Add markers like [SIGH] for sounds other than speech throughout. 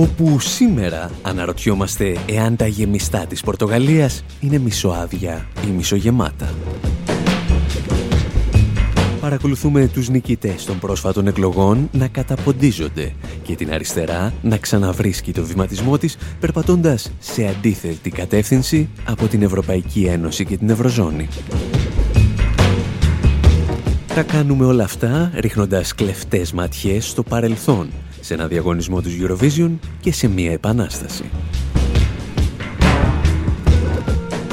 Όπου σήμερα αναρωτιόμαστε εάν τα γεμιστά της Πορτογαλίας είναι μισοάδια ή μισογεμάτα. Παρακολουθούμε τους νικητές των πρόσφατων εκλογών να καταποντίζονται και την αριστερά να ξαναβρίσκει το βηματισμό της περπατώντας σε αντίθετη κατεύθυνση από την Ευρωπαϊκή Ένωση και την Ευρωζώνη. Τα κάνουμε όλα αυτά ρίχνοντας κλεφτές ματιές στο παρελθόν σε ένα διαγωνισμό του Eurovision και σε μία επανάσταση.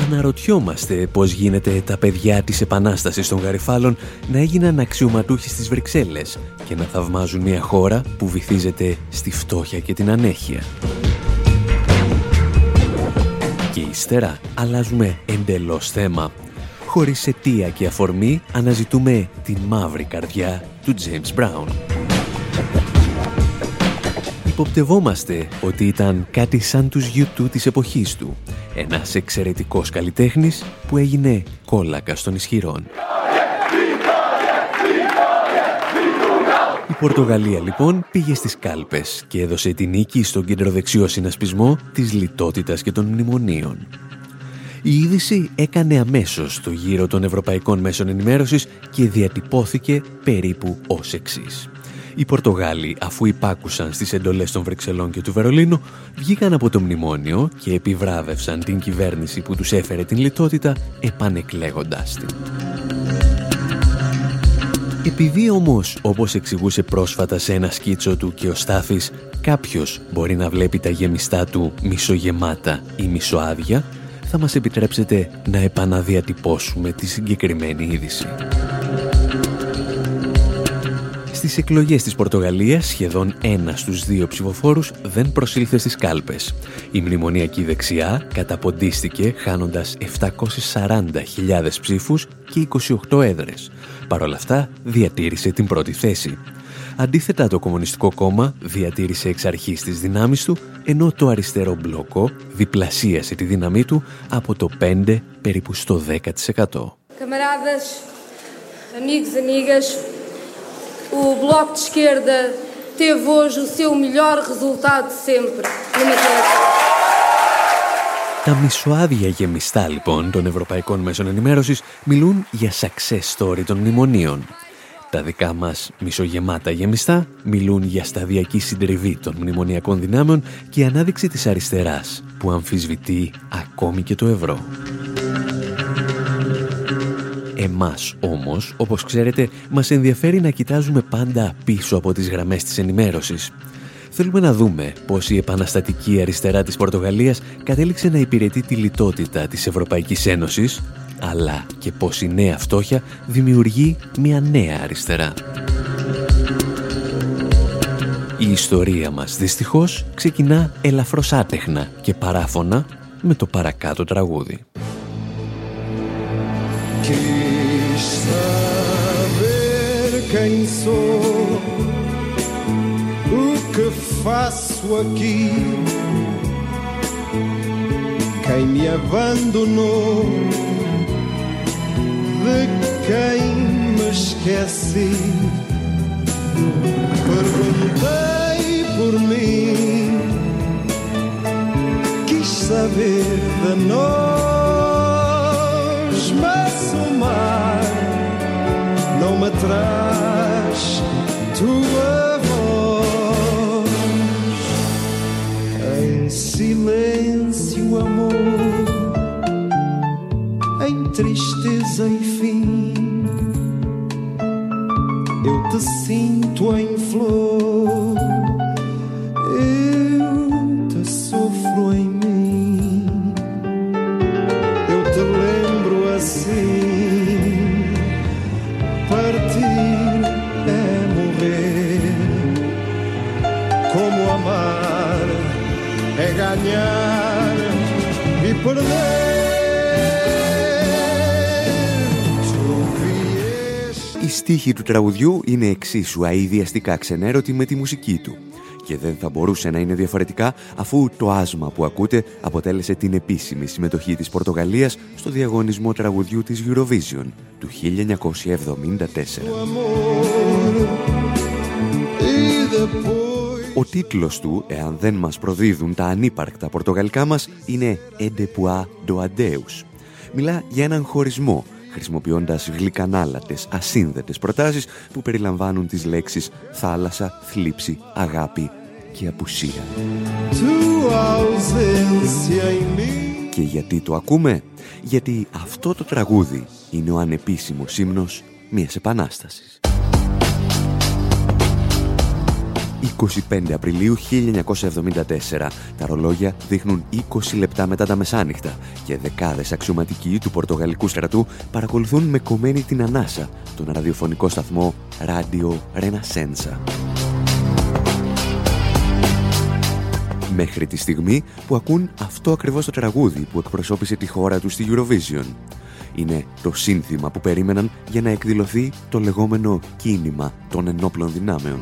Αναρωτιόμαστε πώς γίνεται τα παιδιά της επανάστασης των Γαριφάλων να έγιναν αξιωματούχοι στις Βρυξέλλες και να θαυμάζουν μια χώρα που βυθίζεται στη φτώχεια και την ανέχεια. Και ύστερα αλλάζουμε εντελώς θέμα. Χωρίς αιτία και αφορμή αναζητούμε την μαύρη καρδιά του James Brown υποπτευόμαστε ότι ήταν κάτι σαν τους YouTube της εποχής του. Ένας εξαιρετικός καλλιτέχνης που έγινε κόλακα των ισχυρών. Η Πορτογαλία λοιπόν πήγε στις κάλπες και έδωσε την νίκη στον κεντροδεξιό συνασπισμό της λιτότητας και των μνημονίων. Η είδηση έκανε αμέσως το γύρο των ευρωπαϊκών μέσων ενημέρωσης και διατυπώθηκε περίπου ως εξής. Οι Πορτογάλοι, αφού υπάκουσαν στις εντολές των Βρυξελών και του Βερολίνου, βγήκαν από το μνημόνιο και επιβράβευσαν την κυβέρνηση που τους έφερε την λιτότητα, επανεκλέγοντάς την. Επειδή όμως, όπως εξηγούσε πρόσφατα σε ένα σκίτσο του και ο Στάθης, κάποιος μπορεί να βλέπει τα γεμιστά του μισογεμάτα ή μισοάδια, θα μας επιτρέψετε να επαναδιατυπώσουμε τη συγκεκριμένη είδηση. Στις εκλογές της Πορτογαλίας σχεδόν ένα στους δύο ψηφοφόρους δεν προσήλθε στις κάλπες. Η μνημονιακή δεξιά καταποντίστηκε χάνοντας 740.000 ψήφους και 28 έδρες. Παρ' όλα αυτά διατήρησε την πρώτη θέση. Αντίθετα το Κομμουνιστικό Κόμμα διατήρησε εξ αρχής τις δυνάμεις του, ενώ το αριστερό μπλόκο διπλασίασε τη δύναμή του από το 5 περίπου στο 10%. Camaradas, amigos, amigas, o Bloco de Esquerda teve hoje o seu melhor resultado sempre Τα μισοάδια γεμιστά λοιπόν των ευρωπαϊκών μέσων ενημέρωσης μιλούν για success story των μνημονίων. Τα δικά μας μισογεμάτα γεμιστά μιλούν για σταδιακή συντριβή των μνημονιακών δυνάμεων και ανάδειξη της αριστεράς που αμφισβητεί ακόμη και το ευρώ. Εμάς όμως, όπως ξέρετε, μας ενδιαφέρει να κοιτάζουμε πάντα πίσω από τις γραμμές της ενημέρωσης. Θέλουμε να δούμε πώς η επαναστατική αριστερά της Πορτογαλίας κατέληξε να υπηρετεί τη λιτότητα της Ευρωπαϊκής Ένωσης, αλλά και πώς η νέα φτώχεια δημιουργεί μια νέα αριστερά. Η ιστορία μας δυστυχώς ξεκινά ελαφρώς άτεχνα και παράφωνα με το παρακάτω τραγούδι. Quem sou, o que faço aqui. Quem me abandonou, de quem me esqueci. Perguntei por mim, quis saber de nós. Me traz tua voz. Quem silêncio, amor, em tristeza e fim. Στίχοι του τραγουδιού είναι εξίσου αειδιαστικά ξενέρωτοι με τη μουσική του και δεν θα μπορούσε να είναι διαφορετικά αφού το άσμα που ακούτε αποτέλεσε την επίσημη συμμετοχή της Πορτογαλίας στο διαγωνισμό τραγουδιού της Eurovision του 1974. Ο τίτλος του, εάν δεν μας προδίδουν τα ανύπαρκτα πορτογαλικά μας, είναι «Edepoa do Adeus». Μιλά για έναν χωρισμό χρησιμοποιώντας γλυκανάλατες, ασύνδετες προτάσεις που περιλαμβάνουν τις λέξεις θάλασσα, θλίψη, αγάπη και απουσία. Και γιατί το ακούμε; Γιατί αυτό το τραγούδι είναι ο ανεπίσημος ύμνος μιας επανάστασης. 25 Απριλίου 1974. Τα ρολόγια δείχνουν 20 λεπτά μετά τα μεσάνυχτα και δεκάδες αξιωματικοί του Πορτογαλικού στρατού παρακολουθούν με κομμένη την ανάσα τον ραδιοφωνικό σταθμό Radio Renacenza. Μέχρι τη στιγμή που ακούν αυτό ακριβώς το τραγούδι που εκπροσώπησε τη χώρα τους στη Eurovision. Είναι το σύνθημα που περίμεναν για να εκδηλωθεί το λεγόμενο κίνημα των ενόπλων δυνάμεων.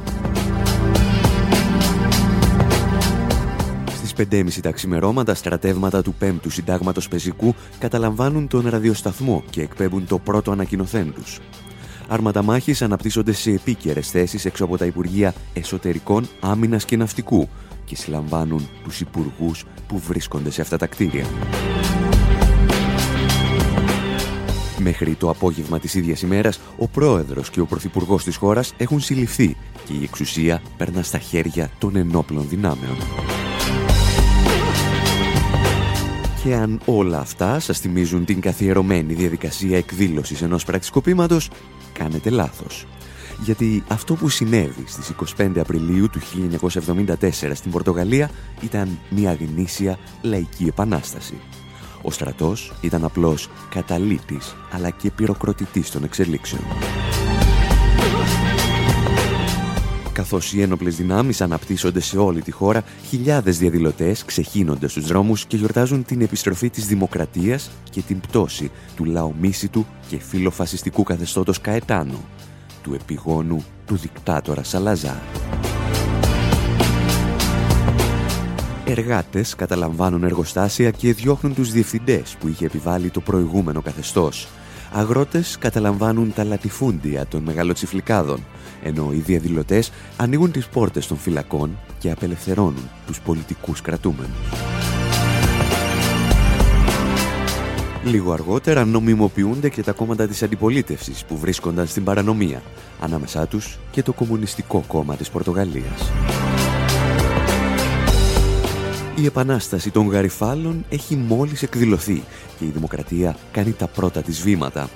5.30 τα ξημερώματα στρατεύματα του 5ου Συντάγματος Πεζικού καταλαμβάνουν τον ραδιοσταθμό και εκπέμπουν το πρώτο ανακοινωθέν τους. Άρματα μάχης αναπτύσσονται σε επίκαιρες θέσεις έξω από τα Υπουργεία Εσωτερικών, Άμυνας και Ναυτικού και συλλαμβάνουν τους υπουργούς που βρίσκονται σε αυτά τα κτίρια. Μέχρι το απόγευμα της ίδιας ημέρας, ο πρόεδρος και ο πρωθυπουργός της χώρας έχουν συλληφθεί και η εξουσία περνά στα χέρια των ενόπλων δυνάμεων. Και αν όλα αυτά σας θυμίζουν την καθιερωμένη διαδικασία εκδήλωσης ενός πραξικοπήματος, κάνετε λάθος. Γιατί αυτό που συνέβη στις 25 Απριλίου του 1974 στην Πορτογαλία ήταν μια γνήσια λαϊκή επανάσταση. Ο στρατός ήταν απλώς καταλήτης αλλά και πυροκροτητής των εξελίξεων. Καθώς οι ένοπλες δυνάμεις αναπτύσσονται σε όλη τη χώρα, χιλιάδες διαδηλωτές ξεχύνονται στους δρόμους και γιορτάζουν την επιστροφή της δημοκρατίας και την πτώση του λαομίσιτου και φιλοφασιστικού καθεστώτος Καετάνου, του επιγόνου του δικτάτορα Σαλαζά. Εργάτες καταλαμβάνουν εργοστάσια και διώχνουν τους διευθυντές που είχε επιβάλει το προηγούμενο καθεστώς. Αγρότες καταλαμβάνουν τα λατιφούντια των μεγαλοτσιφλικάδων ενώ οι διαδηλωτές ανοίγουν τις πόρτες των φυλακών και απελευθερώνουν τους πολιτικούς κρατούμενους. Λίγο αργότερα νομιμοποιούνται και τα κόμματα της αντιπολίτευσης που βρίσκονταν στην παρανομία, ανάμεσά τους και το Κομμουνιστικό Κόμμα της Πορτογαλίας. Η επανάσταση των γαριφάλων έχει μόλις εκδηλωθεί και η δημοκρατία κάνει τα πρώτα της βήματα.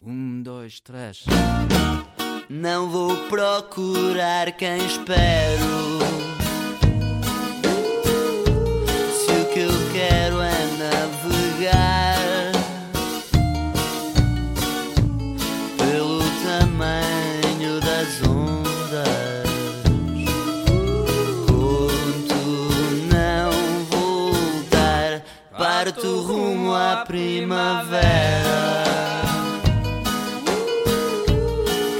Não vou procurar quem espero. a primavera.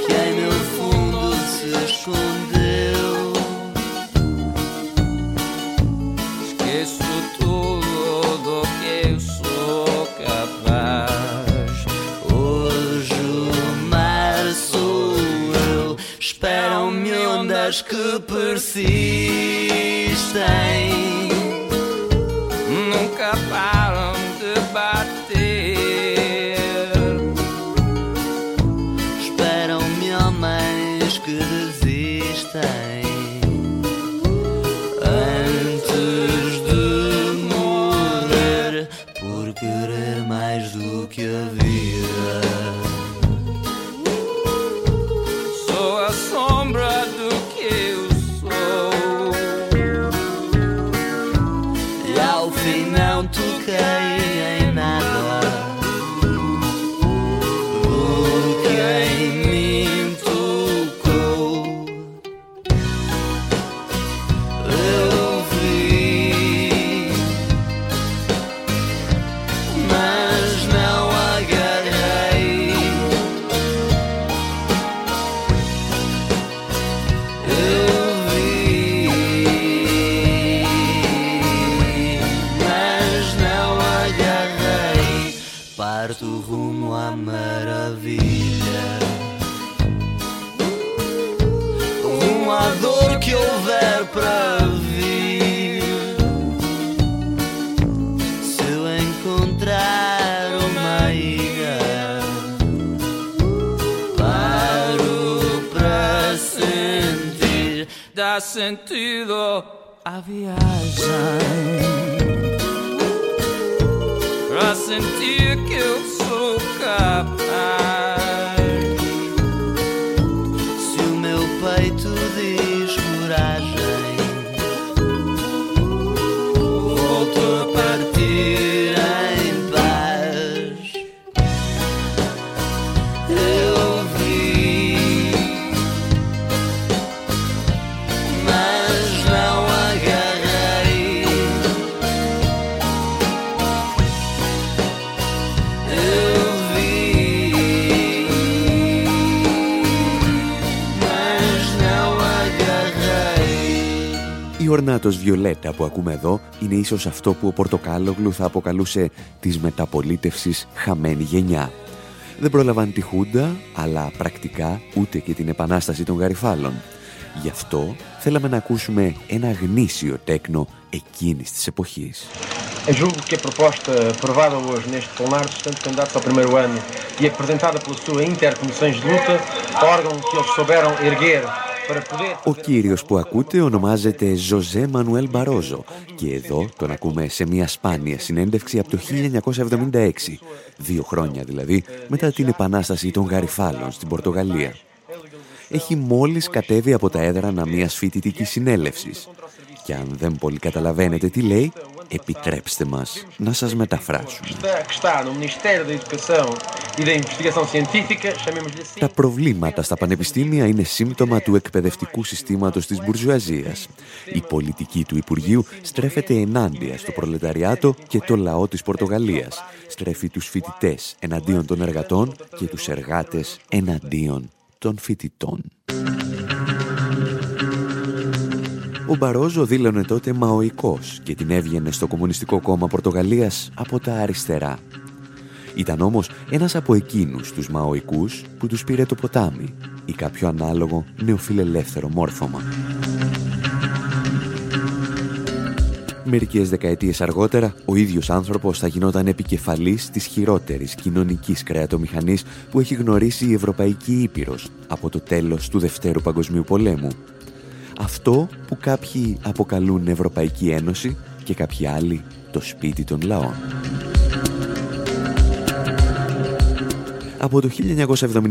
que em meu fundo se escondeu. Esqueço tudo do que eu sou capaz. Hoje o mar sou eu. Esperam-me ondas que persistem. Viagem. Pra sentir que eu sou capaz. Η ορνάτος Βιολέτα που ακούμε εδώ είναι ίσως αυτό που ο Πορτοκάλογλου θα αποκαλούσε της μεταπολίτευσης χαμένη γενιά. Δεν πρόλαβαν τη Χούντα, αλλά πρακτικά ούτε και την επανάσταση των γαριφάλων. Γι' αυτό θέλαμε να ακούσουμε ένα γνήσιο τέκνο εκείνης της εποχής. Eu julgo que a proposta aprovada hoje neste plenário dos estudantes candidatos ao primeiro ano e apresentada pela sua intercomissões de luta, órgão que eles souberam erguer para poder... Ο κύριος που ακούτε ονομάζεται Ζωζέ Μανουέλ Μπαρόζο και εδώ τον ακούμε σε μια σπάνια συνέντευξη από το 1976, δύο χρόνια δηλαδή μετά την επανάσταση των Γαριφάλων στην Πορτογαλία. Έχει μόλις κατέβει από τα έδρανα μιας φοιτητικής συνέλευσης και αν δεν πολύ καταλαβαίνετε τι λέει, επιτρέψτε μας να σας μεταφράσουμε. Está- que está no Ministério da Educação e da Investigação Científica, chamemos-lhe assim, Τα προβλήματα στα πανεπιστήμια είναι σύμπτωμα του εκπαιδευτικού συστήματος της μπουρζουαζίας. Η πολιτική του Υπουργείου στρέφεται ενάντια στο προλεταριάτο και το λαό της Πορτογαλίας. Στρέφει τους φοιτητές εναντίον των εργατών και τους εργάτες εναντίον των φοιτητών. Ο Μπαρόζο δήλωνε τότε μαοϊκός και την έβγαινε στο Κομμουνιστικό Κόμμα Πορτογαλίας από τα αριστερά. Ήταν όμως ένας από εκείνους τους μαοϊκούς που τους πήρε το ποτάμι ή κάποιο ανάλογο νεοφιλελεύθερο μόρφωμα. Μερικές δεκαετίες αργότερα, ο ίδιος άνθρωπος θα γινόταν επικεφαλής της χειρότερης κοινωνικής κρεατομηχανής που έχει γνωρίσει η Ευρωπαϊκή Ήπειρος από το τέλος του Δευτέρου Παγκοσμίου Πολέμου. Αυτό που κάποιοι αποκαλούν Ευρωπαϊκή Ένωση και κάποιοι άλλοι το σπίτι των λαών. Από το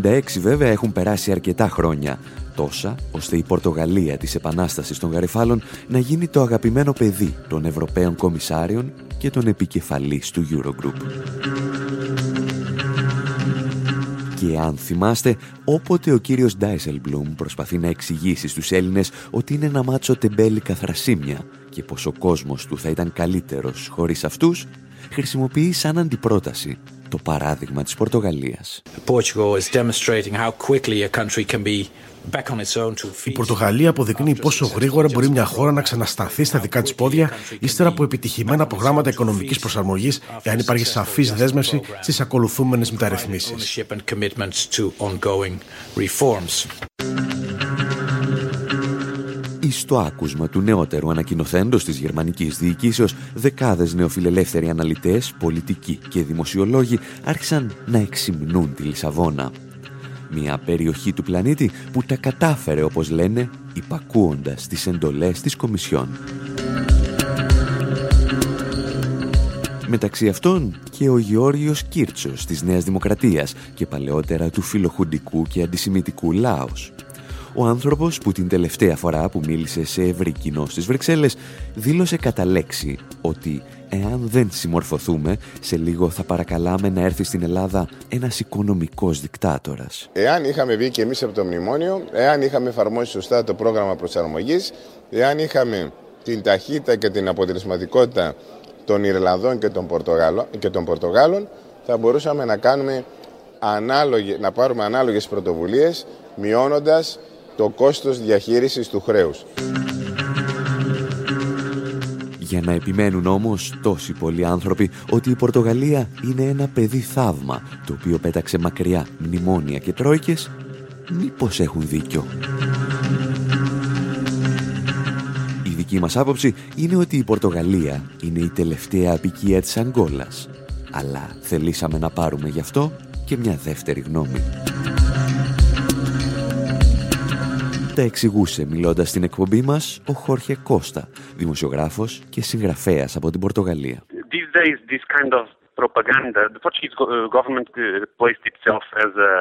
1976 βέβαια έχουν περάσει αρκετά χρόνια, τόσα ώστε η Πορτογαλία της Επανάστασης των Γαριφάλων να γίνει το αγαπημένο παιδί των Ευρωπαίων Κομισάριων και των επικεφαλής του Eurogroup. Και αν θυμάστε, όποτε ο κύριος Ντάισελμπλουμ προσπαθεί να εξηγήσει στους Έλληνες ότι είναι ένα μάτσο τεμπέλικα θρασίμια και πως ο κόσμος του θα ήταν καλύτερος χωρίς αυτούς, χρησιμοποιεί σαν αντιπρόταση το παράδειγμα της Πορτογαλίας. Portugal is demonstrating how quickly a country can be back on its own two Η feet. Πορτογαλία αποδεικνύει πόσο γρήγορα μπορεί μια χώρα να ξανασταθεί στα δικά της πόδια ύστερα από επιτυχημένα προγράμματα οικονομικής προσαρμογής, εάν υπάρχει σαφής δέσμευση στις ακολουθούμενες μεταρρυθμίσεις. Ownership and commitments to ongoing reforms. Ή στο άκουσμα του νεότερου ανακοινοθέντος της γερμανικής διοικήσεως, δεκάδες νεοφιλελεύθεροι αναλυτές, πολιτικοί και δημοσιολόγοι άρχισαν να εξυμνούν τη Λισαβόνα. Μια περιοχή του πλανήτη που τα κατάφερε, όπως λένε, υπακούοντας τις εντολές της Κομισιόν. Μεταξύ αυτών και ο Γεώργιος Κίρτσος της Νέας Δημοκρατίας και παλαιότερα του φιλοχουντικού και αντισημιτικού Λάος. Ο άνθρωπος που την τελευταία φορά που μίλησε σε ευρύ κοινό στις Βρυξέλλες δήλωσε κατά λέξη ότι εάν δεν συμμορφωθούμε, σε λίγο θα παρακαλάμε να έρθει στην Ελλάδα ένας οικονομικός δικτάτορας. Εάν είχαμε βγει και εμείς από το μνημόνιο, εάν είχαμε εφαρμόσει σωστά το πρόγραμμα προσαρμογής, εάν είχαμε την ταχύτητα και την αποτελεσματικότητα των Ιρλανδών και των, Πορτογάλων, και των Πορτογάλων, θα μπορούσαμε να, κάνουμε ανάλογες, να πάρουμε ανάλογες πρωτοβουλίες, μειώνοντας το κόστος διαχείρισης του χρέους. Για να επιμένουν όμως τόσοι πολλοί άνθρωποι ότι η Πορτογαλία είναι ένα παιδί θαύμα το οποίο πέταξε μακριά μνημόνια και τρόικες, μήπως έχουν δίκιο. Η δική μας άποψη είναι ότι η Πορτογαλία είναι η τελευταία απικία της Αγγόλας. Αλλά θελήσαμε να πάρουμε γι' αυτό και μια δεύτερη γνώμη. Τα εξηγούσε μιλώντας στην εκπομπή μας ο Χόρχε Κώστα, δημοσιογράφος και συγγραφέας από την Πορτογαλία. These days, this kind of propaganda, the Portuguese government placed itself as a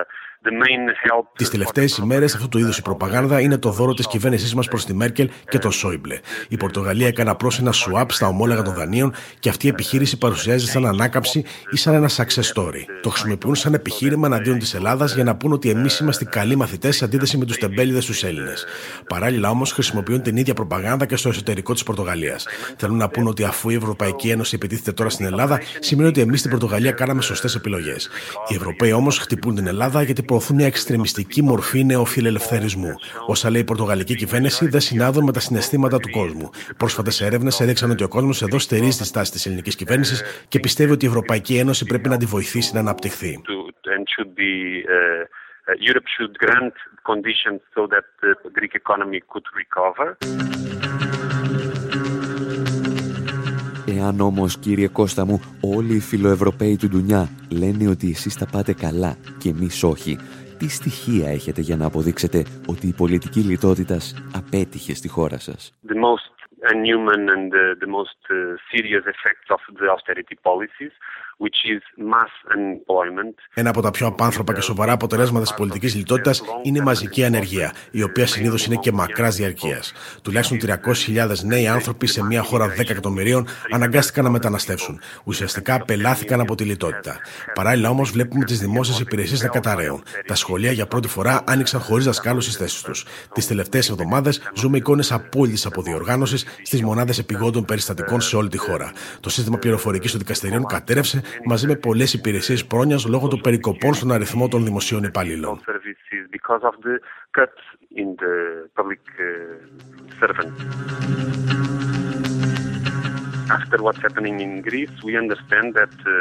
Τις τελευταίες ημέρες, αυτού του είδους η προπαγάνδα είναι το δώρο της κυβέρνησής μας προς τη Μέρκελ και τον Σόιμπλε. Η Πορτογαλία έκανε απλώ ένα swap στα ομόλογα των δανείων και αυτή η επιχείρηση παρουσιάζεται σαν ανάκαμψη ή σαν ένα success story. Το χρησιμοποιούν σαν επιχείρημα εναντίον της Ελλάδας για να πούν ότι εμείς είμαστε καλοί μαθητές σε αντίθεση με τους τεμπέληδες τους Έλληνες. Παράλληλα όμως χρησιμοποιούν την ίδια προπαγάνδα και στο εσωτερικό της Πορτογαλίας. Θέλουν να πούν ότι αφού η Ευρωπαϊκή Ένωση επιτίθεται τώρα στην Ελλάδα, σημαίνει ότι εμείς στην Πορτογαλία κάναμε σωστές επιλογές. Οι Ευρωπαίοι όμως χτυπούν την Ελλάδα γιατί προωθούν μια εξτρεμιστική μορφή νεοφιλελευθερισμού. Όσα λέει η Πορτογαλική κυβέρνηση δεν συνάδουν με τα συναισθήματα του κόσμου. Πρόσφατες έρευνες έδειξαν ότι ο κόσμος εδώ στερίζει τη στάση της ελληνικής κυβέρνησης και πιστεύει ότι η Ευρωπαϊκή Ένωση πρέπει να τη βοηθήσει να αναπτυχθεί. Europe should grant conditions so that the Greek economy could recover. Εάν όμως κύριε Κώστα μου όλοι οι φιλοευρωπαίοι του Ντουνιά λένε ότι εσείς τα πάτε καλά και εμείς όχι, τι στοιχεία έχετε για να αποδείξετε ότι η πολιτική λιτότητας απέτυχε στη χώρα σας; The most unhuman and the, the most uh, serious effects of the austerity policies ένα από τα πιο απάνθρωπα και σοβαρά αποτελέσματα της πολιτικής λιτότητας είναι η μαζική ανεργία, η οποία συνήθως είναι και μακράς διαρκείας. Τουλάχιστον 300.000 νέοι άνθρωποι σε μια χώρα 10 εκατομμυρίων αναγκάστηκαν να μεταναστεύσουν. Ουσιαστικά πελάθηκαν από τη λιτότητα. Παράλληλα όμως βλέπουμε τις δημόσιες υπηρεσίες να καταραίουν. Τα σχολεία για πρώτη φορά άνοιξαν χωρίς δασκάλους στις θέσεις τους. Τις τελευταίες εβδομάδες ζούμε εικόνες απόλυτης αποδιοργάνωσης στις μονάδες επιγόντων περιστατικών σε όλη τη χώρα. Το σύστημα πληροφορικής των δικαστηρίων κατέρευσε μαζί με πολλές υπηρεσίες πρόνοιας λόγω των περικοπών στον αριθμό των δημοσίων υπαλλήλων. After what's happening in Greece, we understand that uh,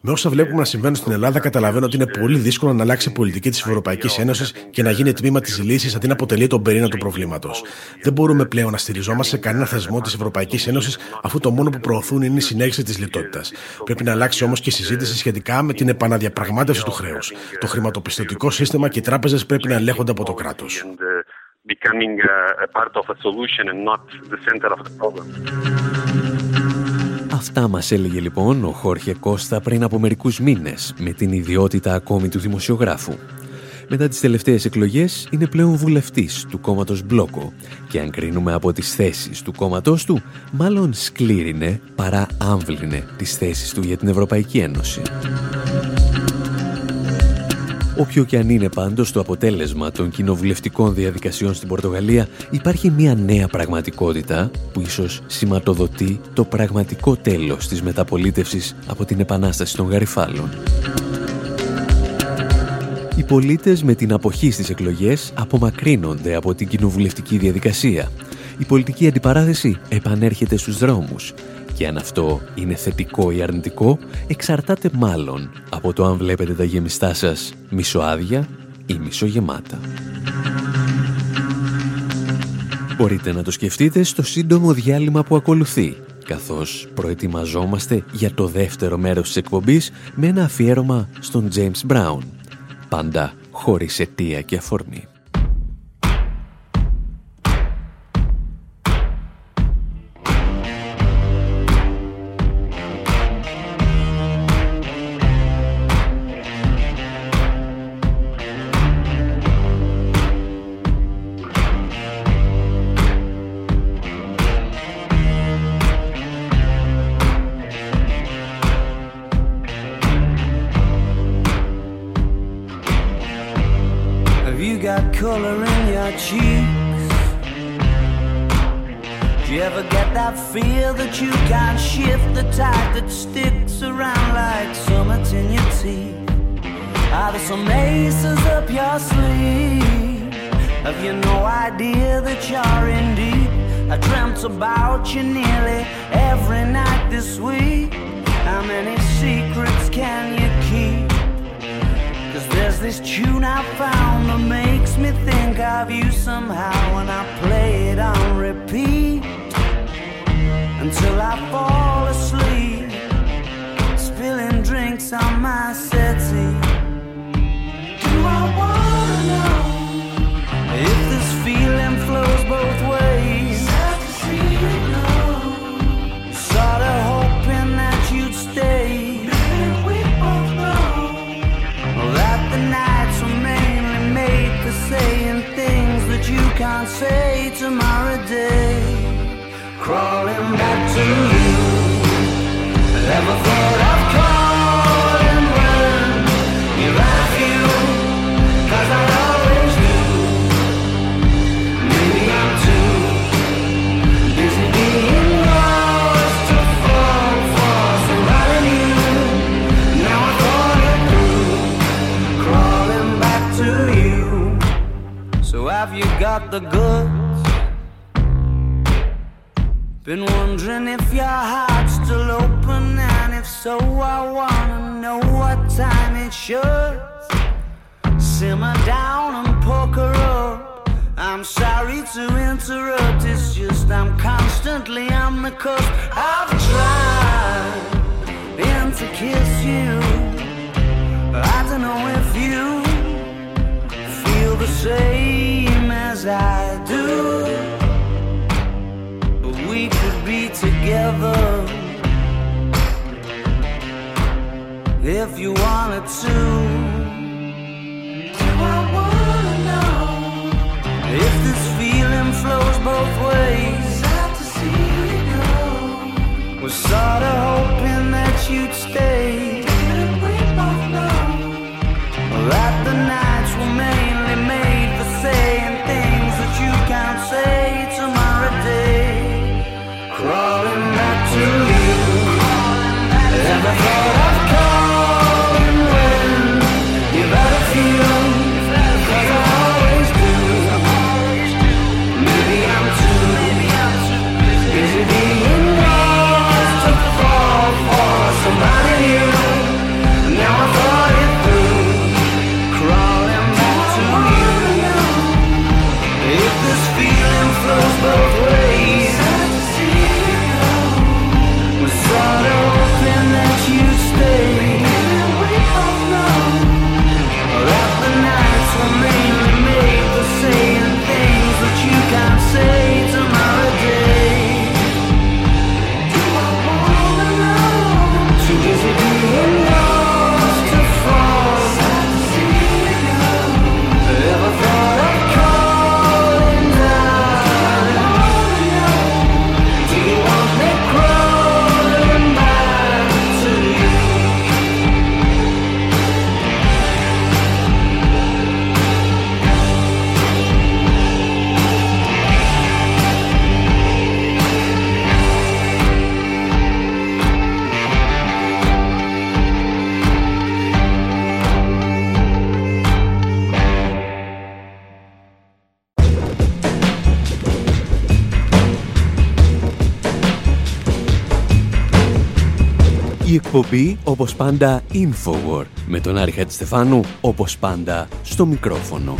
με όσα βλέπουμε να συμβαίνουν στην Ελλάδα, καταλαβαίνω ότι είναι πολύ δύσκολο να αλλάξει η πολιτική της Ευρωπαϊκής Ένωσης και να γίνει τμήμα της λύσης αντί να αποτελεί τον πυρήνα του προβλήματος. Δεν μπορούμε πλέον να στηριζόμαστε σε κανένα θεσμό της Ευρωπαϊκής Ένωσης, αφού το μόνο που προωθούν είναι η συνέχιση της λιτότητας. Πρέπει να αλλάξει όμως και η συζήτηση σχετικά με την επαναδιαπραγμάτευση του χρέους. Το χρηματοπιστωτικό σύστημα και οι τράπεζες πρέπει να ελέγχονται από το κράτος. Αυτά μας έλεγε λοιπόν ο Χόρχε Κώστα πριν από μερικούς μήνες με την ιδιότητα ακόμη του δημοσιογράφου. Μετά τις τελευταίες εκλογές είναι πλέον βουλευτής του κόμματος Μπλόκο και αν κρίνουμε από τις θέσεις του κόμματός του, μάλλον σκλήρινε παρά άμβλυνε τις θέσεις του για την Ευρωπαϊκή Ένωση. Όποιο και αν είναι πάντως το αποτέλεσμα των κοινοβουλευτικών διαδικασιών στην Πορτογαλία, υπάρχει μια νέα πραγματικότητα που ίσως σηματοδοτεί το πραγματικό τέλος της μεταπολίτευσης από την Επανάσταση των Γαριφάλων. Οι πολίτες με την αποχή στις εκλογές απομακρύνονται από την κοινοβουλευτική διαδικασία. Η πολιτική αντιπαράθεση επανέρχεται στους δρόμους και αν αυτό είναι θετικό ή αρνητικό, εξαρτάται μάλλον από το αν βλέπετε τα γεμιστά σας μισοάδια ή μισογεμάτα. Μπορείτε να το σκεφτείτε στο σύντομο διάλειμμα που ακολουθεί, καθώς προετοιμαζόμαστε για το δεύτερο μέρος της εκπομπής με ένα αφιέρωμα στον James Brown. Πάντα χωρίς αιτία και αφορμή. Wondering if your heart's still open, and if so, I wanna know what time it should. Simmer down and poker up. I'm sorry to interrupt, it's just I'm constantly on the cusp. I've tried and to kiss you. But I don't know if you feel the same as I do together if you wanted to. Do I wanna know if this feeling flows both ways? Sad to see you go. Was sorta hoping that you'd stay. Εκπομπή, όπως πάντα, Infowar, με τον Άρη Χατζηστεφάνου, όπως πάντα, στο μικρόφωνο.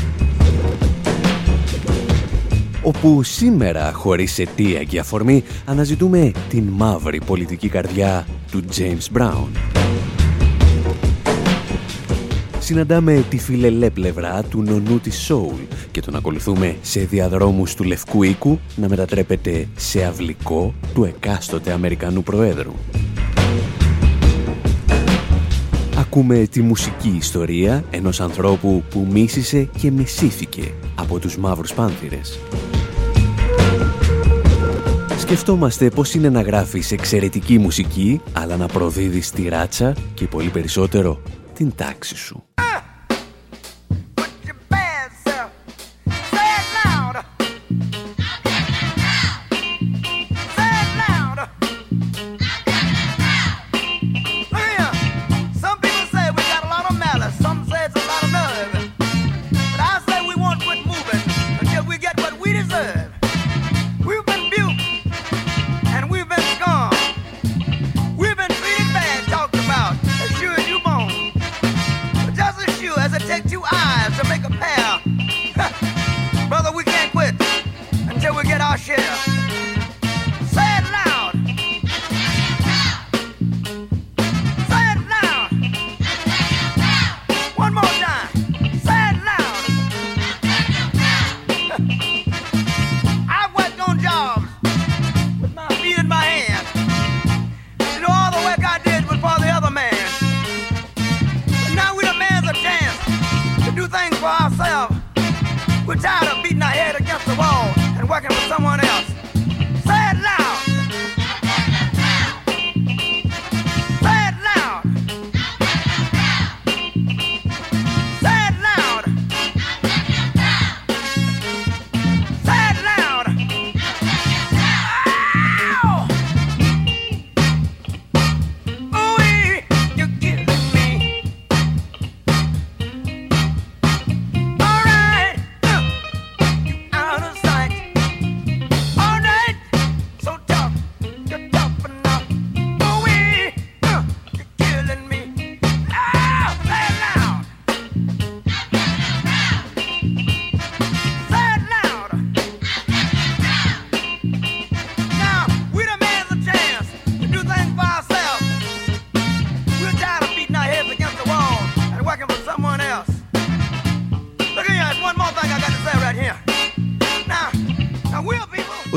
Όπου σήμερα, χωρίς αιτία και αφορμή, αναζητούμε την μαύρη πολιτική καρδιά του James Brown. Συναντάμε τη φιλελέ πλευρά του νονού της Soul και τον ακολουθούμε σε διαδρόμους του Λευκού Οίκου να μετατρέπεται σε αυλικό του εκάστοτε Αμερικανού Προέδρου. Ακούμε τη μουσική ιστορία ενός ανθρώπου που μίσησε και μισήθηκε από τους μαύρους πάνθυρες. Σκεφτόμαστε πώς είναι να γράφεις εξαιρετική μουσική, αλλά να προδίδεις τη ράτσα και πολύ περισσότερο την τάξη σου.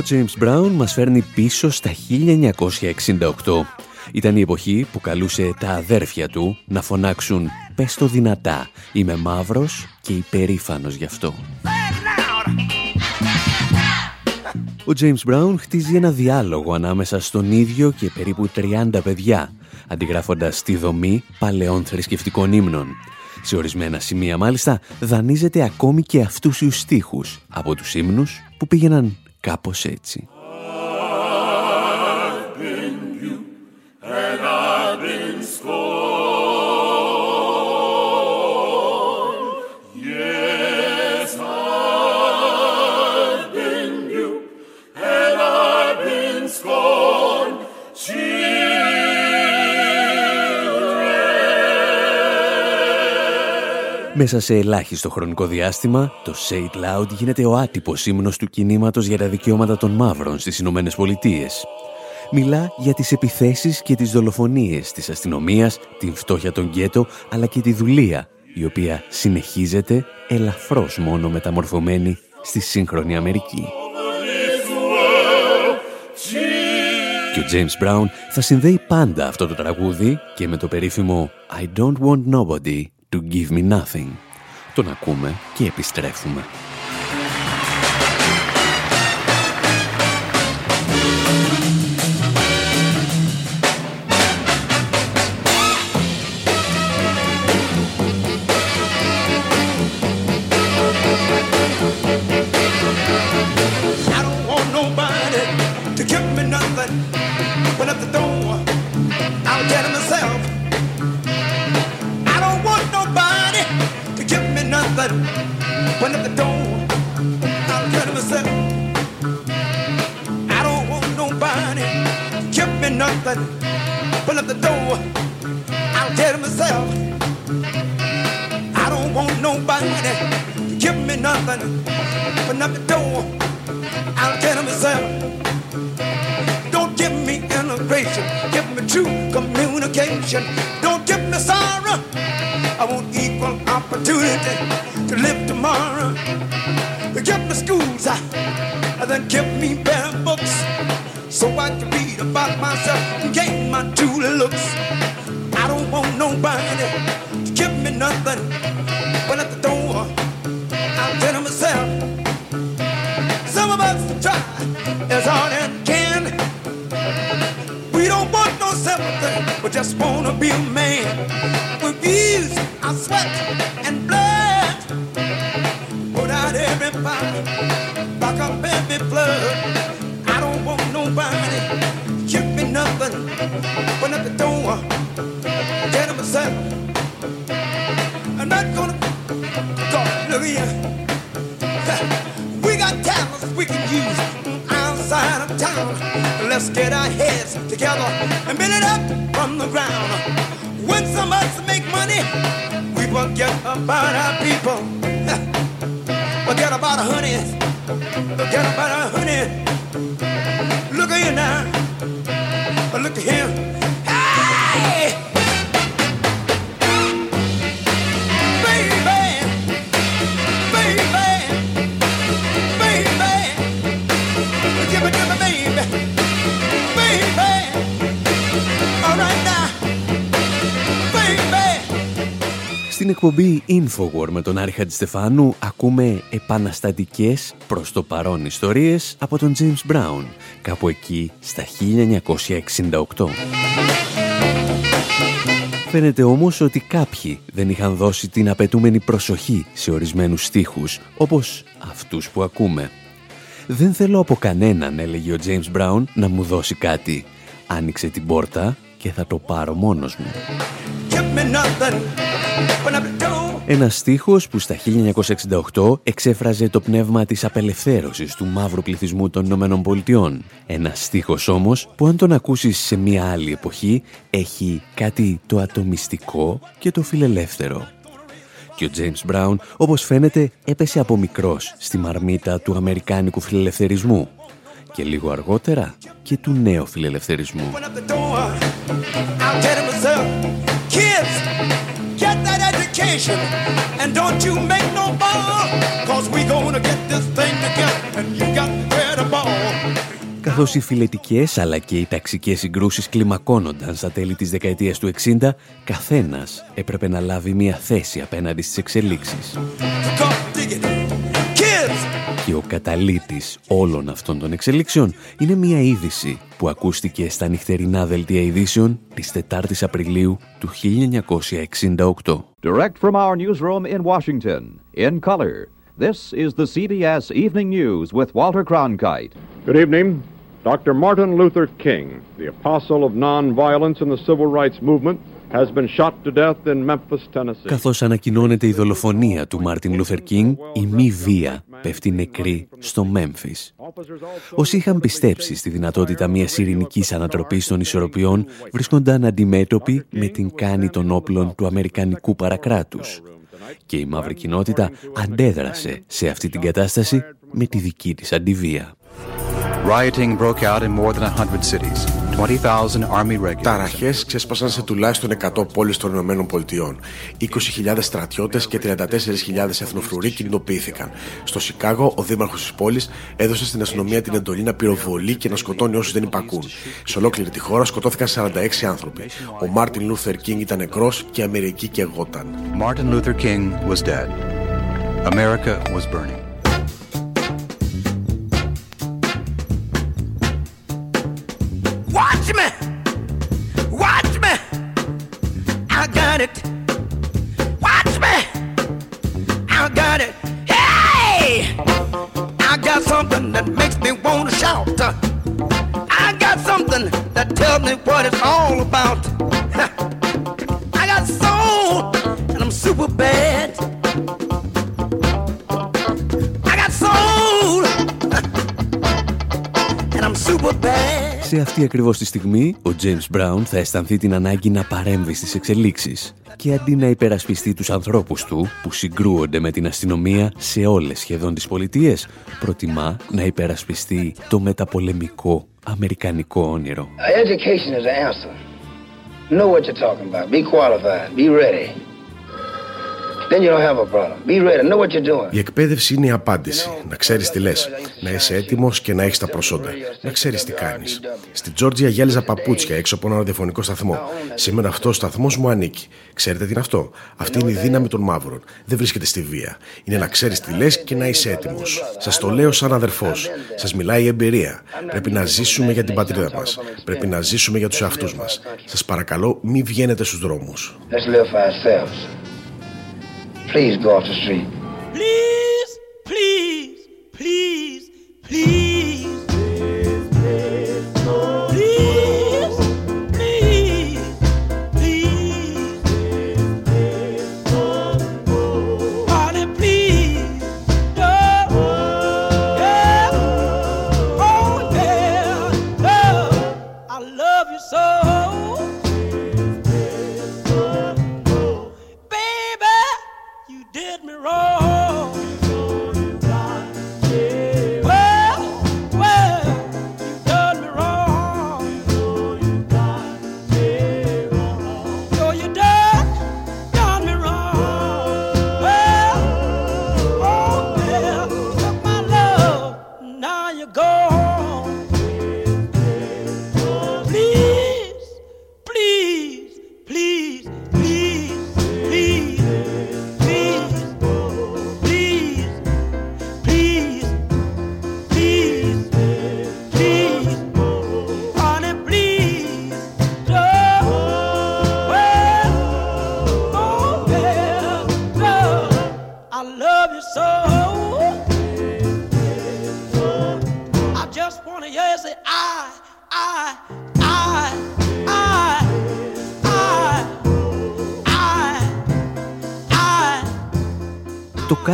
James Brown μας φέρνει πίσω στα 1968. Ήταν η εποχή που καλούσε τα αδέρφια του να φωνάξουν «Πες το δυνατά, είμαι μαύρος και υπερήφανος γι' αυτό». Ο James Brown χτίζει ένα διάλογο ανάμεσα στον ίδιο και περίπου 30 παιδιά, αντιγράφοντας τη δομή παλαιών θρησκευτικών ύμνων. Σε ορισμένα σημεία μάλιστα δανείζεται ακόμη και αυτούς τους στίχους από τους ύμνους που πήγαιναν κάπως έτσι. Μέσα σε ελάχιστο χρονικό διάστημα, το Say It Loud γίνεται ο άτυπος ύμνος του κινήματος για τα δικαιώματα των μαύρων στις Ηνωμένες Πολιτείες. Μιλά για τις επιθέσεις και τις δολοφονίες της αστυνομίας, την φτώχεια των γκέτο, αλλά και τη δουλεία, η οποία συνεχίζεται ελαφρώς μόνο μεταμορφωμένη στη σύγχρονη Αμερική. Και ο James Brown θα συνδέει πάντα αυτό το τραγούδι και με το περίφημο «I don't want nobody to give me nothing». Τον ακούμε και επιστρέφουμε. Let's get our heads together and build it up from the ground. When some of us make money, we forget about our people. [LAUGHS] forget about our honey. Forget about our honey. Look at you now. Look at him. Στην εκπομπή Infowar με τον Άρη Χατζηστεφάνου ακούμε επαναστατικές προς το παρόν ιστορίες από τον James Brown, κάπου εκεί στα 1968. Φαίνεται όμως ότι κάποιοι δεν είχαν δώσει την απαιτούμενη προσοχή σε ορισμένους στίχους, όπως αυτούς που ακούμε. «Δεν θέλω από κανέναν», έλεγε ο James Brown, «να μου δώσει κάτι. Άνοιξε την πόρτα και θα το πάρω μόνος μου». Ένα στίχος που στα 1968 εξέφραζε το πνεύμα της απελευθέρωσης του μαύρου πληθυσμού των Ηνωμένων Πολιτειών. Ένα στίχος όμως που αν τον ακούσεις σε μια άλλη εποχή έχει κάτι το ατομιστικό και το φιλελεύθερο. Και ο James Brown, όπως φαίνεται, έπεσε από μικρός στη μαρμίτα του αμερικάνικου φιλελευθερισμού και λίγο αργότερα και του νέου φιλελευθερισμού. education. And don't you make no ball, cause we gonna get this thing together. And you got to wear the ball. Καθώς οι φιλετικές αλλά και οι ταξικές συγκρούσεις κλιμακώνονταν στα τέλη της δεκαετίας του 60, καθένας έπρεπε να λάβει μια θέση απέναντι στις εξελίξεις. Και ο καταλήτης όλων αυτών των εξελίξεων είναι μια είδηση που ακούστηκε στα νυχτερινά δελτία ειδήσεων της 4ης Απριλίου του 1968. Direct from our newsroom in Washington, in color, this is the CBS Evening News with Walter Cronkite. Good evening. Dr. Martin Luther King, the apostle of nonviolence in the civil rights movement, Καθώς ανακοινώνεται η δολοφονία του Μάρτιν Λούθερ Κίνγκ, η μη βία πέφτει νεκρή στο Μέμφις. Όσοι είχαν πιστέψει στη δυνατότητα μιας ειρηνικής ανατροπής των ισορροπιών βρίσκονταν αντιμέτωποι με την κάνη των όπλων του Αμερικανικού παρακράτους. Και η μαύρη κοινότητα αντέδρασε σε αυτή την κατάσταση με τη δική της αντιβία. Rioting broke out in more than 100 cities. Ταραχές ξέσπασαν σε τουλάχιστον 100 πόλεις των Ηνωμένων Πολιτειών. 20.000 στρατιώτες και 34.000 εθνοφρουροί κινητοποιήθηκαν. Στο Σικάγο, ο δήμαρχος της πόλης έδωσε στην αστυνομία την εντολή να πυροβολεί και να σκοτώνει όσους δεν υπακούν. Σε ολόκληρη τη χώρα σκοτώθηκαν 46 άνθρωποι. Ο Μάρτιν Λούθερ Κίνγκ ήταν νεκρός και η Αμερική καιγόταν. Martin Luther King was dead. America was burning. Watch me! Watch me! I got it! Watch me! I got it! Hey! I got something that makes me want to shout. I got something that tells me what it's all about. Αυτή ακριβώς τη στιγμή, ο James Brown θα αισθανθεί την ανάγκη να παρέμβει στις εξελίξεις και αντί να υπερασπιστεί τους ανθρώπους του που συγκρούονται με την αστυνομία σε όλες σχεδόν τις πολιτείες, προτιμά να υπερασπιστεί το μεταπολεμικό αμερικανικό όνειρο. Education is the answer. Know what you're talking about. Be qualified. Be ready. Η εκπαίδευση είναι η απάντηση. Να ξέρεις τι λες. Να είσαι έτοιμος και να έχεις τα προσόντα. Να ξέρεις τι κάνεις. Στην Τζόρτζια γέλιζα παπούτσια έξω από ένα ραδιοφωνικό σταθμό. Σήμερα αυτός ο σταθμός μου ανήκει. Ξέρετε τι είναι αυτό; Αυτή είναι η δύναμη των μαύρων. Δεν βρίσκεται στη βία. Είναι να ξέρεις τι λες και να είσαι έτοιμος. Σας το λέω σαν αδερφός. Σας μιλάει η εμπειρία. Πρέπει να ζήσουμε για την πατρίδα μας. Πρέπει να ζήσουμε για τους εαυτούς μας. Σας παρακαλώ, μην βγαίνετε στους δρόμους. Please go off the street. Please,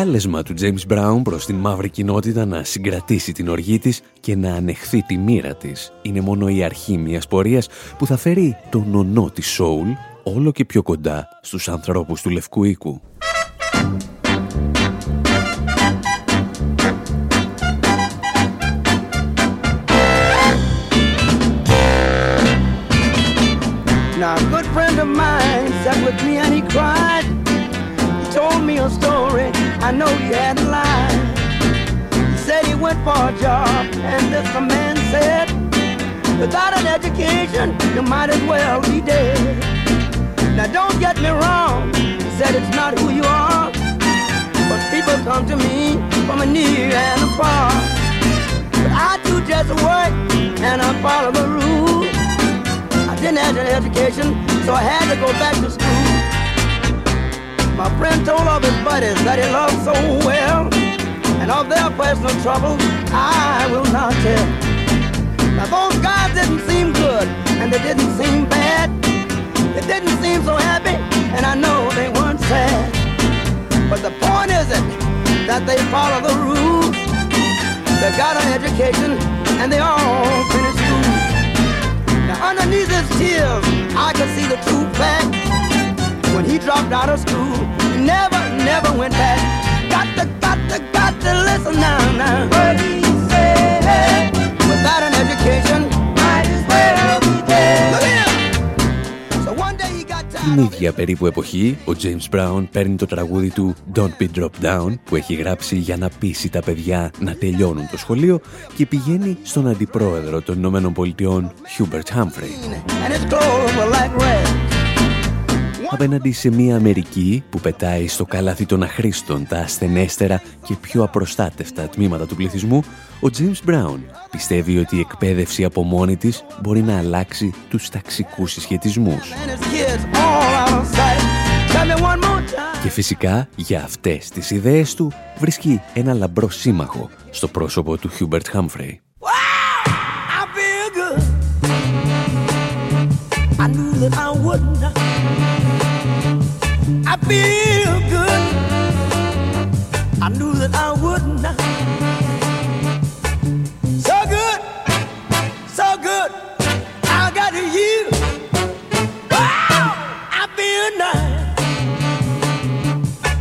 κάλεσμα του James Brown προς την μαύρη κοινότητα να συγκρατήσει την οργή της και να ανεχθεί τη μοίρα της είναι μόνο η αρχή μιας πορείας που θα φέρει τον νονό της Soul όλο και πιο κοντά στους ανθρώπους του Λευκού Οίκου. I know he hadn't lied. He said he went for a job, and this a man said, Without an education, you might as well be dead. Now don't get me wrong, he said it's not who you are. But people come to me from a near and a far. But I do just work and I follow the rules. I didn't have an education, so I had to go back to school. My friend told all his buddies that he loved so well. And of their personal troubles, I will not tell. Now those guys didn't seem good, and they didn't seem bad. They didn't seem so happy, and I know they weren't sad. But the point isn't that they follow the rules. They got an education, and they all finished school. Now underneath his tears, I could see the true fact. When he dropped out of school, he never, never went back. Got to, got to, got to listen now, now. What he said. Without an education, might as well be dead. Look at him. So one day he got Την ίδια περίπου εποχή, ο James Brown παίρνει το τραγούδι του Don't Be Dropped Down που έχει γράψει για να πείσει τα παιδιά να τελειώνουν το σχολείο και πηγαίνει στον αντιπρόεδρο των Ηνωμένων Πολιτειών, Hubert Humphrey. and Απέναντι σε μια Αμερική που πετάει στο καλάθι των αχρήστων τα ασθενέστερα και πιο απροστάτευτα τμήματα του πληθυσμού, ο James Brown πιστεύει ότι η εκπαίδευση από μόνη της μπορεί να αλλάξει τους ταξικούς συσχετισμούς. And his kids all out of sight. Tell me one more time. Και φυσικά για αυτές τις ιδέες του βρίσκει ένα λαμπρό σύμμαχο στο πρόσωπο του Hubert Humphrey. I feel good. I knew that I wouldn't. I feel good. I knew that I wouldn't. So good, so good. I got you. Wow, I feel nice.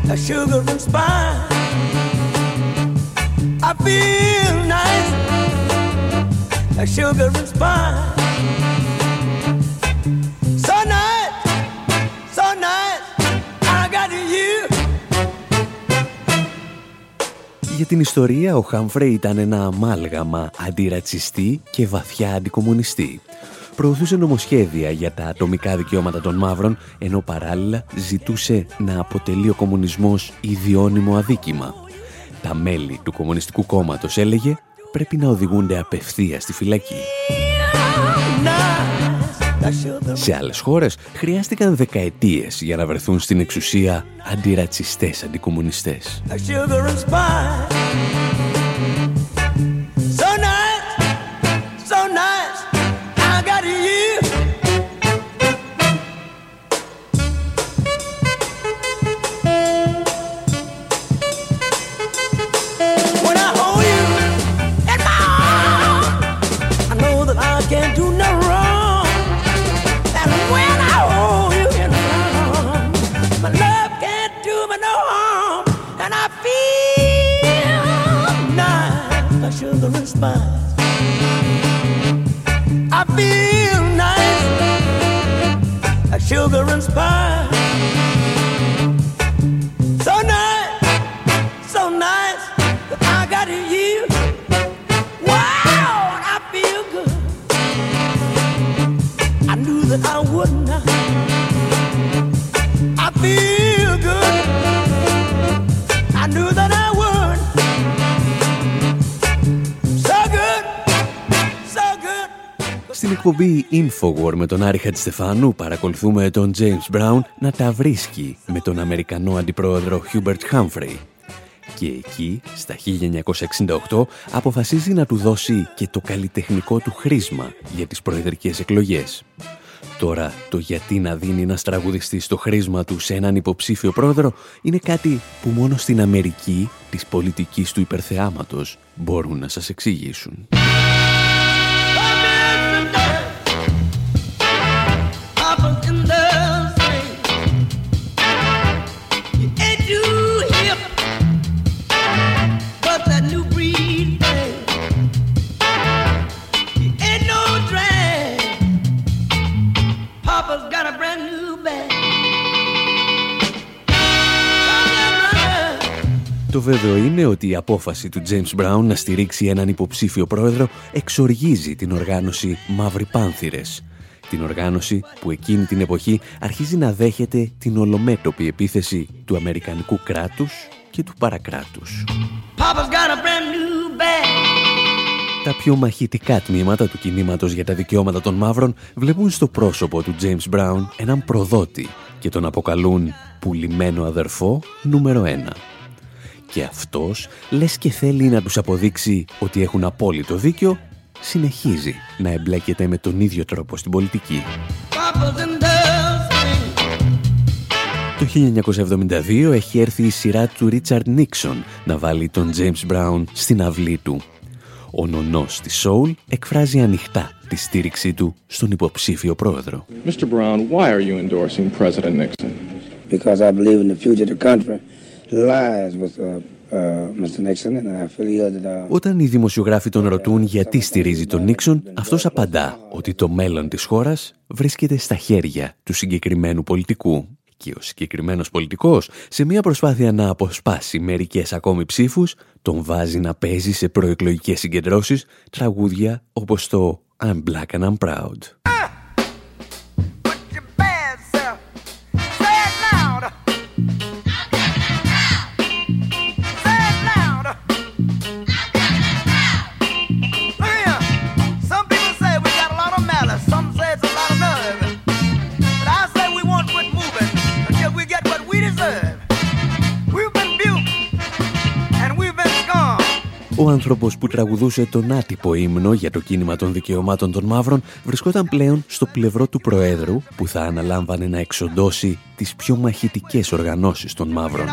A sugar and spice. I feel nice like sugar and spice. Για την ιστορία, ο Χάμφρεϊ ήταν ένα αμάλγαμα αντιρατσιστή και βαθιά αντικομουνιστή. Προωθούσε νομοσχέδια για τα ατομικά δικαιώματα των μαύρων, ενώ παράλληλα ζητούσε να αποτελεί ο κομμουνισμός ιδιώνυμο αδίκημα. Τα μέλη του Κομμουνιστικού Κόμματος, έλεγε, πρέπει να οδηγούνται απευθείας στη φυλακή. Σε άλλες χώρες χρειάστηκαν δεκαετίες για να βρεθούν στην εξουσία αντιρατσιστές αντικομουνιστές. Εκπομπή Infowar με τον Άρη Χατζηστεφάνου παρακολουθούμε τον James Brown να τα βρίσκει με τον Αμερικανό αντιπρόεδρο Hubert Humphrey. Και εκεί, στα 1968, αποφασίζει να του δώσει και το καλλιτεχνικό του χρήσμα για τις προεδρικές εκλογές. Τώρα, το γιατί να δίνει ένας τραγουδιστής το χρήσμα του σε έναν υποψήφιο πρόεδρο είναι κάτι που μόνο στην Αμερική της πολιτικής του υπερθεάματος μπορούν να σας εξηγήσουν. Βέβαιο είναι ότι η απόφαση του James Brown να στηρίξει έναν υποψήφιο πρόεδρο εξοργίζει την οργάνωση Μαύροι Πάνθυρες. Την οργάνωση που εκείνη την εποχή αρχίζει να δέχεται την ολομέτωπη επίθεση του Αμερικανικού κράτους και του παρακράτους. Τα πιο μαχητικά τμήματα του κινήματος για τα δικαιώματα των μαύρων βλέπουν στο πρόσωπο του James Brown έναν προδότη και τον αποκαλούν πουλημένο αδερφό νούμερο ένα. Και αυτός, λες και θέλει να τους αποδείξει ότι έχουν απόλυτο δίκιο, συνεχίζει να εμπλέκεται με τον ίδιο τρόπο στην πολιτική. Το 1972 έχει έρθει η σειρά του Ρίτσαρντ Νίξον να βάλει τον James Brown στην αυλή του. Ο νονός της Soul εκφράζει ανοιχτά τη στήριξή του στον υποψήφιο πρόεδρο. Mr. Brown, why are you endorsing President Nixon? Because I believe in the future of the country lies with uh, uh, uh, Όταν οι δημοσιογράφοι τον ρωτούν γιατί στηρίζει τον Νίξον, αυτός απαντά ότι το μέλλον της χώρας βρίσκεται στα χέρια του συγκεκριμένου πολιτικού και ο συγκεκριμένος πολιτικός, σε μια προσπάθεια να αποσπάσει μερικές ακόμη ψήφους, τον βάζει να παίζει σε προεκλογικές συγκεντρώσεις τραγούδια όπως το I'm Black and I'm Proud. Ο άνθρωπος που τραγουδούσε τον άτυπο ύμνο για το κίνημα των δικαιωμάτων των μαύρων βρισκόταν πλέον στο πλευρό του Προέδρου που θα αναλάμβανε να εξοντώσει τις πιο μαχητικές οργανώσεις των μαύρων.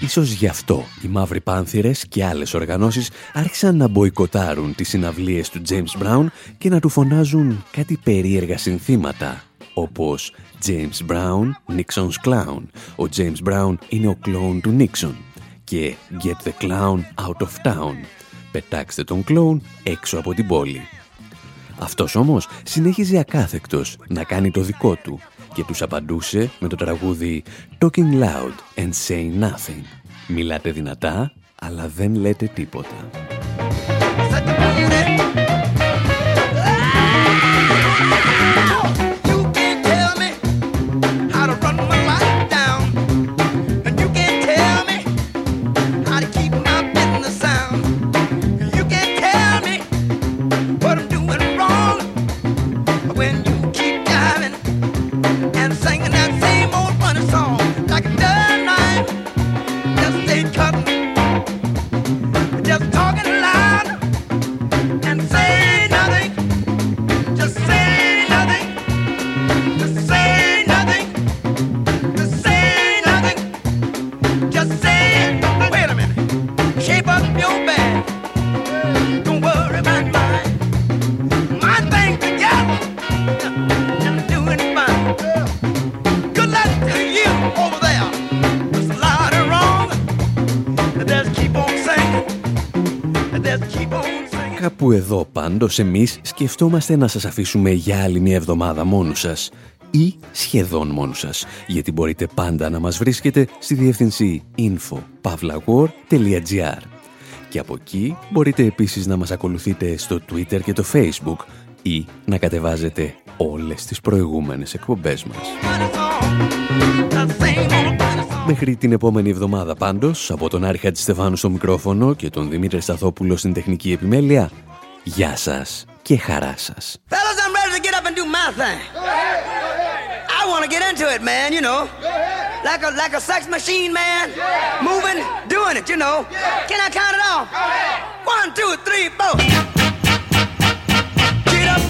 Ίσως γι' αυτό οι Μαύροι Πάνθυρες και άλλες οργανώσεις άρχισαν να μποϊκοτάρουν τις συναυλίες του James Brown και να του φωνάζουν κάτι περίεργα συνθήματα όπως James Brown, Nixon's Clown. Ο James Brown είναι ο κλόουν του Nixon και Get the Clown Out of Town. Πετάξτε τον κλόουν έξω από την πόλη. Αυτός όμως συνέχιζε ακάθεκτος να κάνει το δικό του και τους απαντούσε με το τραγούδι Talking loud and say nothing. Μιλάτε δυνατά, αλλά δεν λέτε τίποτα. Εδώ πάντως εμείς σκεφτόμαστε να σας αφήσουμε για άλλη μια εβδομάδα μόνους σας ή σχεδόν μόνους σας, γιατί μπορείτε πάντα να μας βρίσκετε στη διεύθυνση info.pavlawar.gr και από εκεί μπορείτε επίσης να μας ακολουθείτε στο Twitter και το Facebook ή να κατεβάζετε όλες τις προηγούμενες εκπομπές μας. Μέχρι την επόμενη εβδομάδα πάντως, από τον Άρη Χατζηστεφάνου στο μικρόφωνο και τον Δημήτρη Σταθόπουλο στην τεχνική επιμέλεια, γεια σας και χαρά σας. Fellas, I'm ready to get up and do my thing. I want to get into it, man, you know. Like a, like a sex machine, man. Moving, doing it, you know. Can I count it off? One, two, three, four. Get up,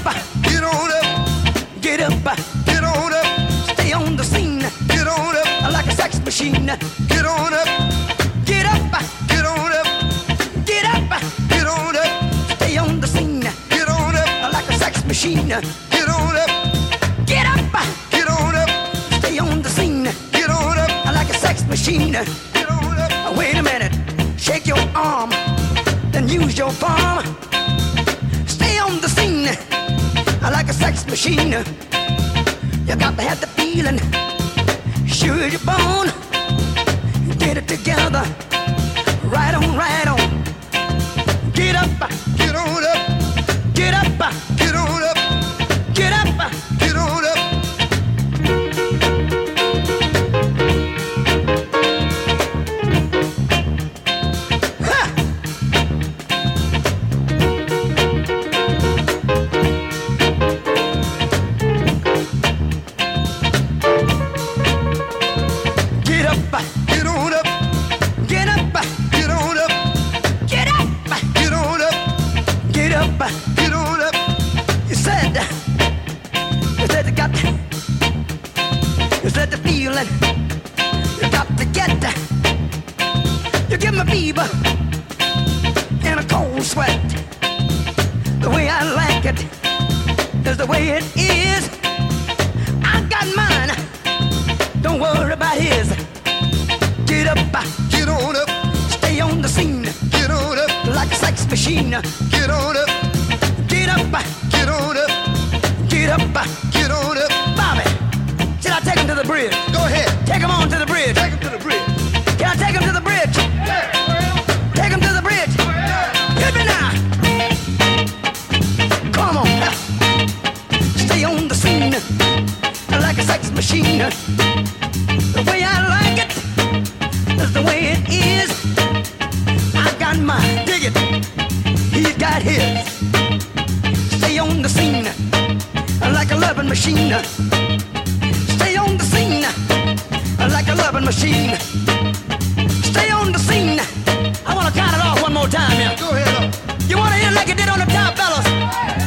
get on up, get up, get on up. Stay on the scene, get on up. Like a sex machine, get on up, get up, machine. Get on up, get up, get on up, stay on the scene. Get on up, like a sex machine. Get on up, wait a minute, shake your arm, then use your palm. Stay on the scene, I like a sex machine. You got to have the feeling, shoot your bone. Get it together, right on, right on. Get up. get up, uh, get on up. Bobby, should I take him to the bridge? Go ahead. Take him on to the bridge. Take him to the bridge. Can I take him to the bridge? Yeah. Take him to the bridge. Yeah. Hit me now. Come on. Stay on the scene like a sex machine. The way I like it is the way it is. I got mine. Dig it. He's got his. Stay on the scene loving machine. Stay on the scene like a loving machine. Stay on the scene. I wanna count it off one more time, yeah. Go ahead. You wanna hear like you did on the top, fellas?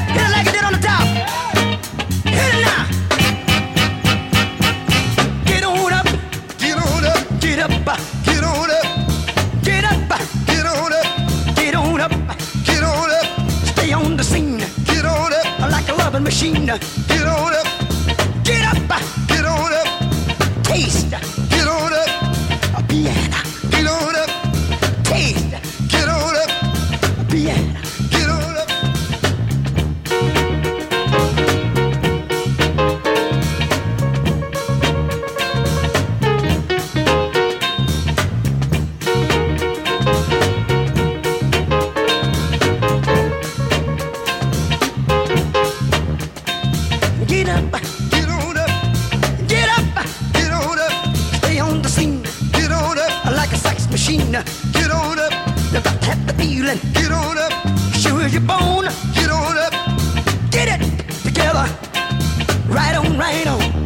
machine. Get on up. If I have the feeling, get on up. Sure your bone. get on up. Get it together. Right on, right on.